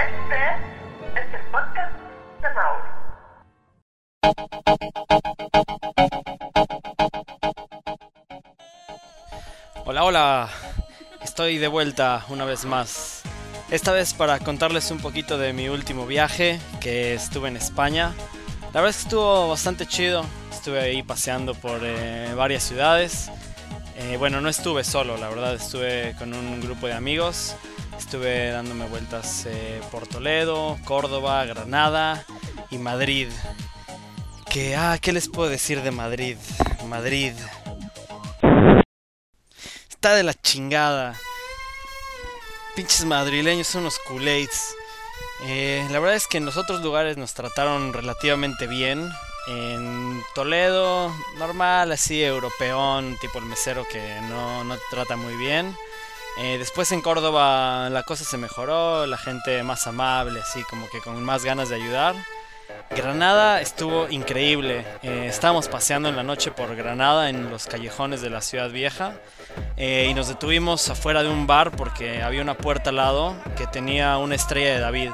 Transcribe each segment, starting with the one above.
Este es el podcast de Mauro. Hola, hola. Estoy de vuelta una vez más. Esta vez para contarles un poquito de mi último viaje, que estuve en España. La verdad es que estuvo bastante chido. Estuve ahí paseando por eh, varias ciudades. Eh, bueno, no estuve solo, la verdad, estuve con un grupo de amigos. Estuve dándome vueltas eh, por Toledo, Córdoba, Granada y Madrid. Que, ah, ¿qué les puedo decir de Madrid? Madrid. Está de la chingada. Pinches madrileños son unos culés. Eh, la verdad es que en los otros lugares nos trataron relativamente bien. En Toledo, normal, así, europeón, tipo el mesero que no, no te trata muy bien. Eh, después en Córdoba la cosa se mejoró, la gente más amable, así como que con más ganas de ayudar. Granada estuvo increíble. Eh, estábamos paseando en la noche por Granada en los callejones de la ciudad vieja eh, y nos detuvimos afuera de un bar porque había una puerta al lado que tenía una estrella de David.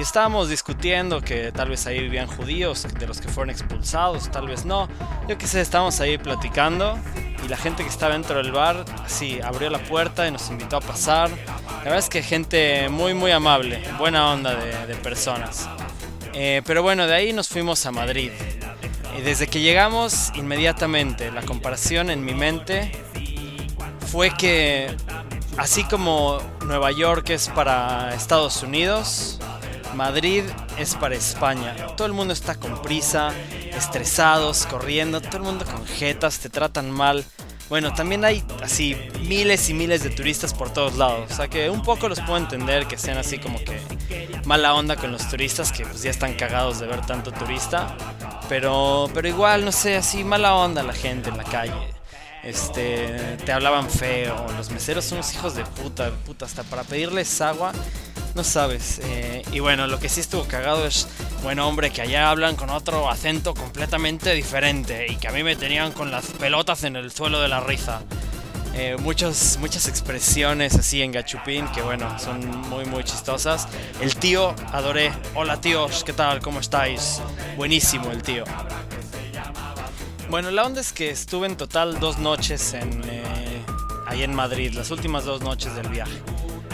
Y estábamos discutiendo que tal vez ahí vivían judíos, de los que fueron expulsados, tal vez no. Yo qué sé, estábamos ahí platicando y la gente que estaba dentro del bar, así, abrió la puerta y nos invitó a pasar. La verdad es que gente muy, muy amable, buena onda de, de personas. Eh, pero bueno, de ahí nos fuimos a Madrid. Y desde que llegamos, inmediatamente, la comparación en mi mente fue que, así como Nueva York es para Estados Unidos, Madrid es para España. Todo el mundo está con prisa, estresados, corriendo, todo el mundo con jetas, te tratan mal. Bueno, también hay así miles y miles de turistas por todos lados. O sea que un poco los puedo entender que sean así como que mala onda con los turistas, que pues ya están cagados de ver tanto turista. Pero, pero igual, no sé, así mala onda la gente en la calle. Este, te hablaban feo. Los meseros son unos hijos de puta, puta. Hasta para pedirles agua, no sabes. Eh, y bueno, lo que sí estuvo cagado es, bueno, hombre, que allá hablan con otro acento completamente diferente. Y que a mí me tenían con las pelotas en el suelo de la risa. Eh, muchos, muchas expresiones así en gachupín que bueno, son muy muy chistosas. El tío, adoré. Hola tíos, ¿qué tal? ¿Cómo estáis? Buenísimo el tío. Bueno, la onda es que estuve en total dos noches en, eh, ahí en Madrid, las últimas dos noches del viaje.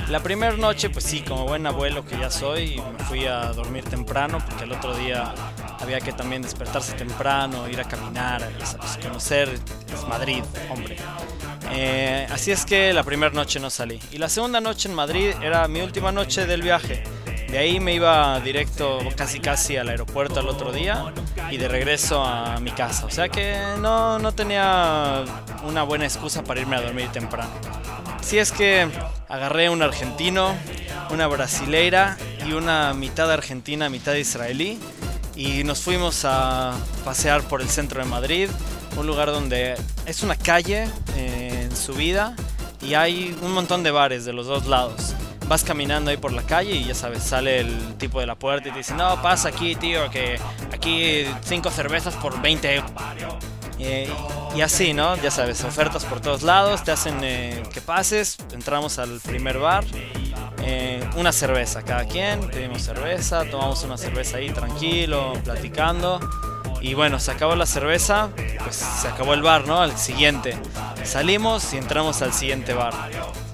La primera noche, pues sí, como buen abuelo que ya soy, me fui a dormir temprano porque el otro día había que también despertarse temprano, ir a caminar, ¿sabes? conocer pues, Madrid, hombre. Eh, así es que la primera noche no salí. Y la segunda noche en Madrid era mi última noche del viaje. De ahí me iba directo casi casi al aeropuerto al otro día y de regreso a mi casa. O sea que no, no tenía una buena excusa para irme a dormir temprano. Si es que agarré un argentino, una brasileira y una mitad argentina, mitad israelí. Y nos fuimos a pasear por el centro de Madrid, un lugar donde es una calle eh, en subida y hay un montón de bares de los dos lados. Vas caminando ahí por la calle y ya sabes, sale el tipo de la puerta y te dice, no, pasa aquí, tío, que aquí cinco cervezas por 20 euros. Eh, y así, ¿no? Ya sabes, ofertas por todos lados, te hacen eh, que pases, entramos al primer bar, eh, una cerveza cada quien, pedimos cerveza, tomamos una cerveza ahí tranquilo, platicando. Y bueno, se acabó la cerveza, pues se acabó el bar, ¿no? Al siguiente. Salimos y entramos al siguiente bar.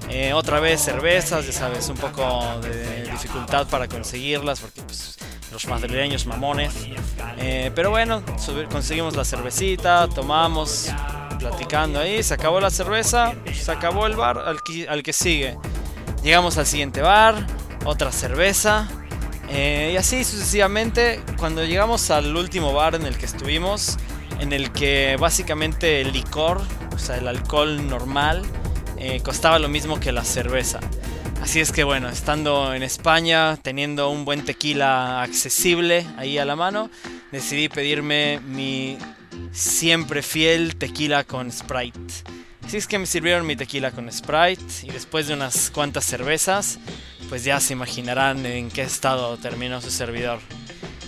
Eh, otra vez cervezas, ya sabes, un poco de dificultad para conseguirlas porque pues, los madrileños mamones. Eh, pero bueno, conseguimos la cervecita, tomamos, platicando ahí, se acabó la cerveza, se acabó el bar al que, al que sigue. Llegamos al siguiente bar, otra cerveza. eh, y así sucesivamente, cuando llegamos al último bar en el que estuvimos, en el que básicamente el licor, o sea, el alcohol normal, eh, costaba lo mismo que la cerveza. Así es que bueno, estando en España, teniendo un buen tequila accesible ahí a la mano, decidí pedirme mi siempre fiel tequila con Sprite. Así es que me sirvieron mi tequila con Sprite y después de unas cuantas cervezas, pues ya se imaginarán en qué estado terminó su servidor.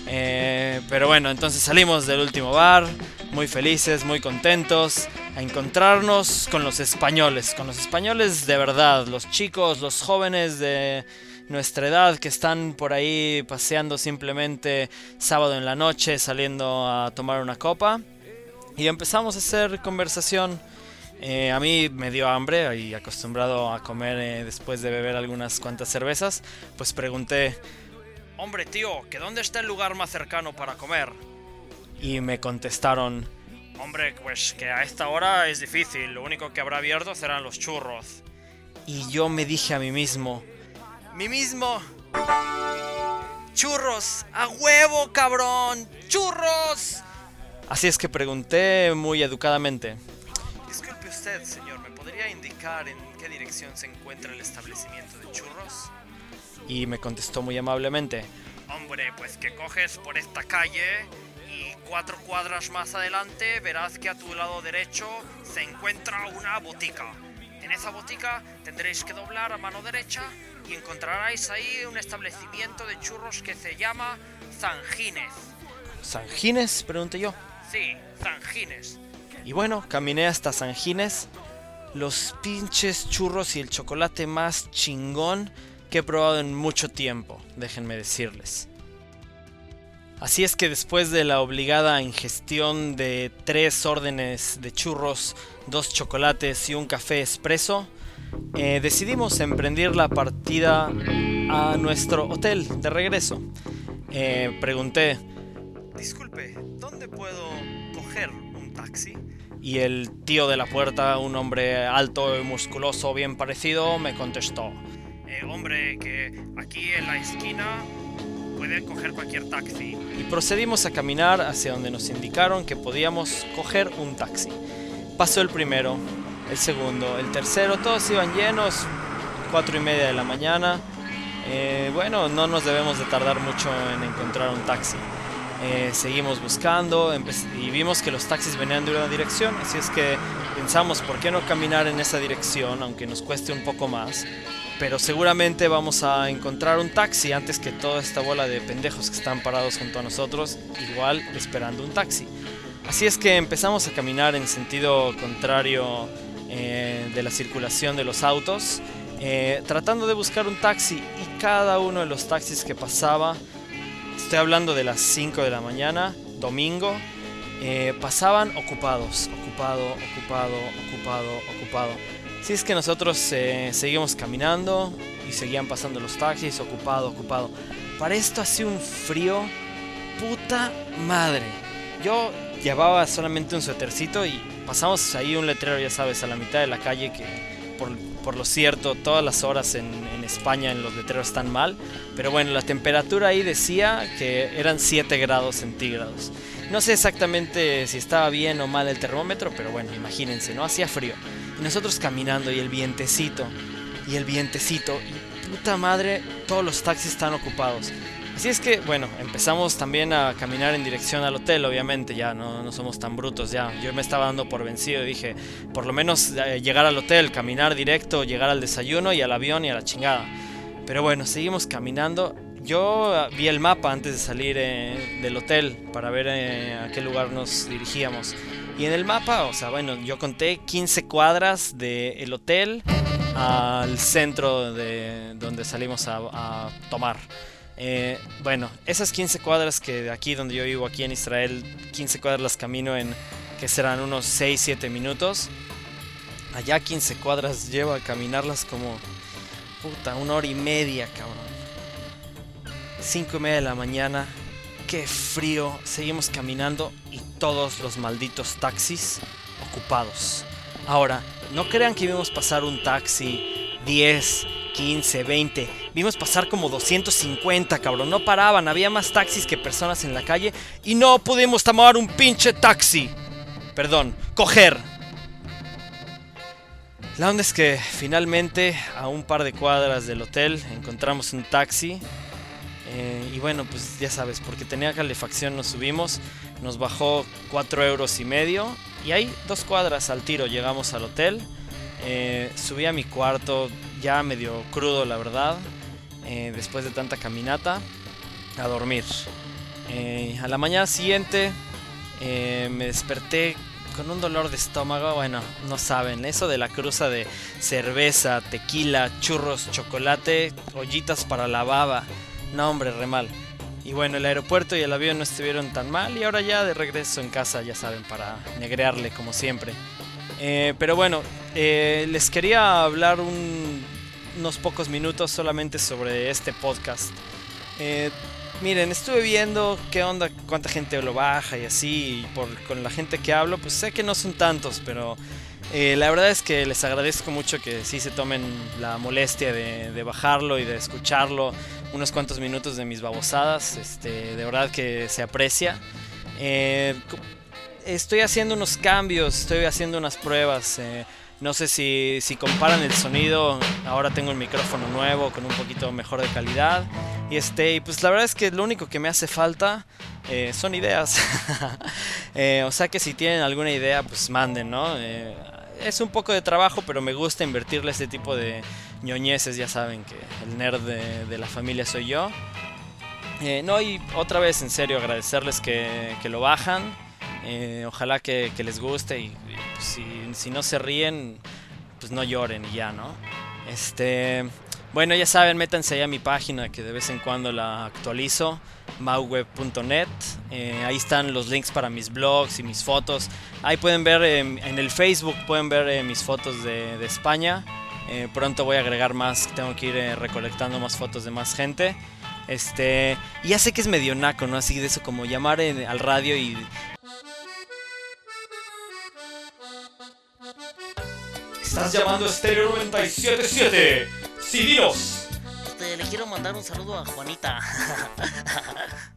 Eh, pero bueno, entonces salimos del último bar, muy felices, muy contentos, a encontrarnos con los españoles, con los españoles de verdad, los chicos, los jóvenes de nuestra edad que están por ahí paseando simplemente sábado en la noche, saliendo a tomar una copa. Y empezamos a hacer conversación. Eh, a mí me dio hambre y acostumbrado a comer eh, después de beber algunas cuantas cervezas, pues pregunté, hombre tío, ¿que dónde está el lugar más cercano para comer? Y me contestaron, hombre, pues que a esta hora es difícil, lo único que habrá abierto serán los churros. Y yo me dije a mí mismo, mí mismo, churros, a huevo cabrón, churros. Así es que pregunté muy educadamente, disculpe usted señor, ¿me podría indicar en qué dirección se encuentra el establecimiento de churros? Y me contestó muy amablemente, hombre, pues que coges por esta calle y cuatro cuadras más adelante verás que a tu lado derecho se encuentra una botica. En esa botica tendréis que doblar a mano derecha y encontraréis ahí un establecimiento de churros que se llama Zangines. ¿Zangines? Pregunté yo. Sí, Zangines. Y bueno, caminé hasta Zangines. Los pinches churros y el chocolate más chingón que he probado en mucho tiempo, déjenme decirles. Así es que después de la obligada ingestión de tres órdenes de churros, dos chocolates y un café expreso, eh, decidimos emprender la partida a nuestro hotel de regreso. Eh, pregunté, disculpe, ¿dónde puedo coger un taxi? Y el tío de la puerta, un hombre alto y musculoso bien parecido, me contestó, eh, hombre, que aquí en la esquina puede coger cualquier taxi. Y procedimos a caminar hacia donde nos indicaron que podíamos coger un taxi. Pasó el primero, el segundo, el tercero, todos iban llenos, cuatro y media de la mañana. Eh, bueno, no nos debemos de tardar mucho en encontrar un taxi. Eh, seguimos buscando y vimos que los taxis venían de una dirección, así es que pensamos, ¿por qué no caminar en esa dirección, aunque nos cueste un poco más? Pero seguramente vamos a encontrar un taxi antes que toda esta bola de pendejos que están parados junto a nosotros, igual esperando un taxi. Así es que empezamos a caminar en sentido contrario eh, de la circulación de los autos, eh, tratando de buscar un taxi y cada uno de los taxis que pasaba, estoy hablando de las 5 de la mañana, domingo, eh, pasaban ocupados, ocupado, ocupado, ocupado, ocupado. Así es que nosotros seguimos caminando y seguían pasando los taxis, ocupado, ocupado. Para esto hacía un frío, puta madre. Yo llevaba solamente un suétercito y pasamos ahí un letrero, ya sabes, a la mitad de la calle que por, lo cierto todas las horas en, en, España en los letreros están mal. Pero bueno, la temperatura ahí decía que eran 7 grados centígrados. No sé exactamente si estaba bien o mal el termómetro, pero bueno, imagínense, ¿no? Hacía frío. Y nosotros caminando y el vientecito, y el vientecito, y puta madre, todos los taxis están ocupados. Así es que, bueno, empezamos también a caminar en dirección al hotel, obviamente, ya no, no somos tan brutos, ya. Yo me estaba dando por vencido y dije, por lo menos eh, llegar al hotel, caminar directo, llegar al desayuno y al avión y a la chingada. Pero bueno, seguimos caminando. Yo ah, vi el mapa antes de salir eh, del hotel para ver eh, a qué lugar nos dirigíamos. Y en el mapa, o sea, bueno, yo conté 15 cuadras del hotel al centro de donde salimos a, tomar. Eh, bueno, esas 15 cuadras que de aquí donde yo vivo, aquí en Israel, 15 cuadras las camino en que serán unos 6-7 minutos. Allá 15 cuadras llevo a caminarlas como puta, una hora y media, cabrón. 5 y media de la mañana, qué frío, seguimos caminando y todos los malditos taxis ocupados. Ahora, no crean que vimos pasar un taxi 10, 15, 20. Vimos pasar como 250, cabrón. No paraban, había más taxis que personas en la calle y no pudimos tomar un pinche taxi. Perdón, coger. La onda es que finalmente a un par de cuadras del hotel encontramos un taxi. Eh, y bueno, pues ya sabes, porque tenía calefacción nos subimos. Nos bajó 4 euros y medio. Y ahí dos cuadras al tiro llegamos al hotel. Eh, subí a mi cuarto ya medio crudo, la verdad, eh, después de tanta caminata, a dormir. Eh, a la mañana siguiente me desperté con un dolor de estómago, bueno, no saben, eso de la cruza de cerveza, tequila, churros, chocolate, ollitas para la baba, no hombre, re mal. Y bueno, el aeropuerto y el avión no estuvieron tan mal y ahora ya de regreso en casa, ya saben, para negrearle como siempre. Eh, pero bueno, eh, les quería hablar unos pocos minutos solamente sobre este podcast. Eh, miren, estuve viendo qué onda, cuánta gente lo baja y así, y por, con la gente que hablo, pues sé que no son tantos, pero la verdad es que les agradezco mucho que sí se tomen la molestia de, bajarlo y de escucharlo unos cuantos minutos de mis babosadas. Este, de verdad que se aprecia. Eh, estoy haciendo unos cambios, estoy haciendo unas pruebas. Eh, no sé si, si, comparan el sonido. Ahora tengo el micrófono nuevo con un poquito mejor de calidad. Y este, pues la verdad es que lo único que me hace falta eh, son ideas. o sea que si tienen alguna idea, pues manden, ¿no? Es un poco de trabajo, pero me gusta invertirle este tipo de ñoñeces, ya saben que el nerd de, la familia soy yo. Eh, no, y otra vez en serio agradecerles que, lo bajan. Eh, ojalá que, les guste y, pues, si, no se ríen, pues no lloren y ya, ¿no? Este, bueno, ya saben, métanse ahí a mi página que de vez en cuando la actualizo, mauweb.net. Eh, ahí están los links para mis blogs y mis fotos. Ahí pueden ver en el Facebook, pueden ver eh, mis fotos de, España. Eh, pronto voy a agregar más, tengo que ir recolectando más fotos de más gente. Este, ya sé que es medio naco, ¿no? Así de eso como llamar al radio y Estás llamando a Stereo 977. Sí, dinos. Le quiero mandar un saludo a Juanita.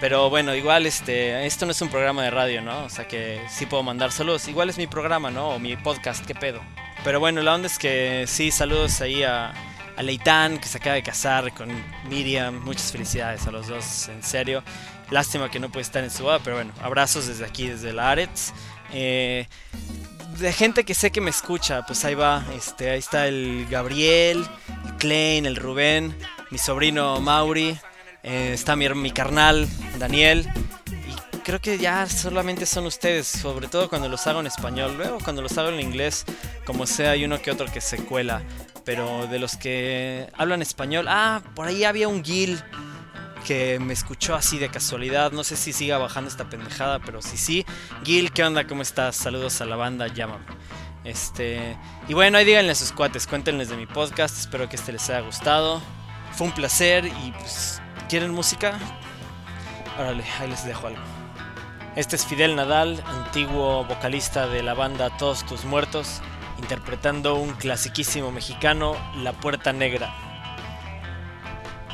Pero bueno, igual este, esto no es un programa de radio, ¿no? O sea que sí puedo mandar saludos. Igual es mi programa, ¿no? O mi podcast, qué pedo. Pero bueno, la onda es que sí, saludos ahí a, a Leitán, que se acaba de casar con Miriam. Muchas felicidades a los dos, en serio. Lástima que no puede estar en su boda, pero bueno, abrazos desde aquí, desde la Arets. Eh, de gente que sé que me escucha, pues ahí va, este, ahí está el Gabriel, el Klein, el Rubén, mi sobrino Mauri, eh, está mi, mi carnal Daniel, y creo que ya solamente son ustedes, sobre todo cuando los hago en español, luego cuando los hago en inglés, como sea, hay uno que otro que se cuela, pero de los que hablan español, ah, por ahí había un Gil que me escuchó así de casualidad. No sé si siga bajando esta pendejada, pero si sí. Gil, ¿qué onda? ¿Cómo estás? Saludos a la banda, llámame. Este, y bueno, ahí díganle a sus cuates, cuéntenles de mi podcast. Espero que este les haya gustado. Fue un placer y pues, ¿quieren música? Órale, ahí les dejo algo. Este es Fidel Nadal, antiguo vocalista de la banda Todos tus muertos, interpretando un clasiquísimo mexicano, La Puerta Negra.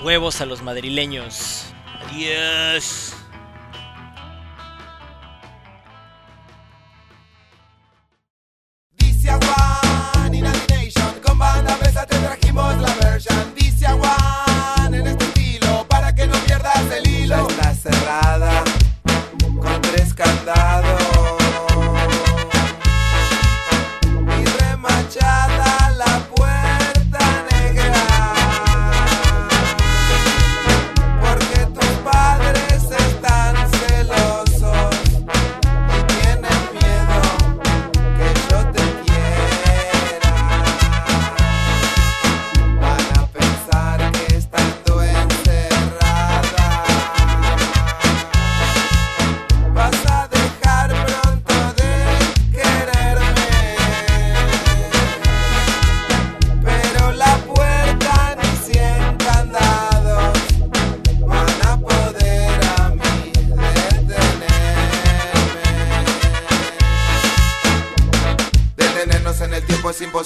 Huevos a los madrileños. Adiós.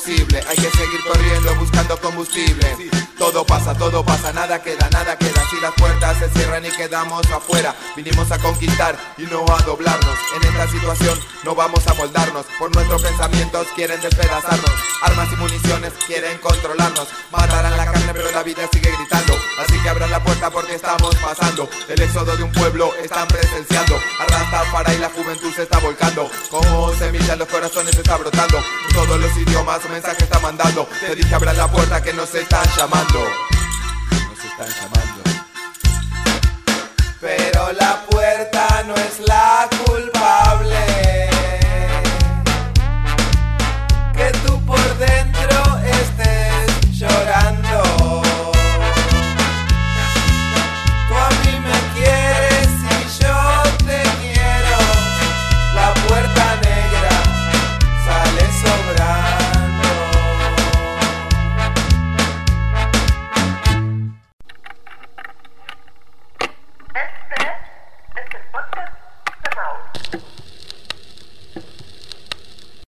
Hay que seguir corriendo buscando combustible. Todo pasa, todo pasa, nada queda. Quedamos afuera, vinimos a conquistar y no a doblarnos. En esta situación no vamos a moldarnos, por nuestros pensamientos quieren despedazarnos. Armas y municiones quieren controlarnos, matarán la carne pero la vida sigue gritando. Así que abran la puerta porque estamos pasando. El éxodo de un pueblo están presenciando. Arrastra para y la juventud se está volcando. Como semillas los corazones está brotando. todos los idiomas un mensaje está mandando. Te dije abran la puerta que nos están llamando. Nos están llamando. La puerta no es la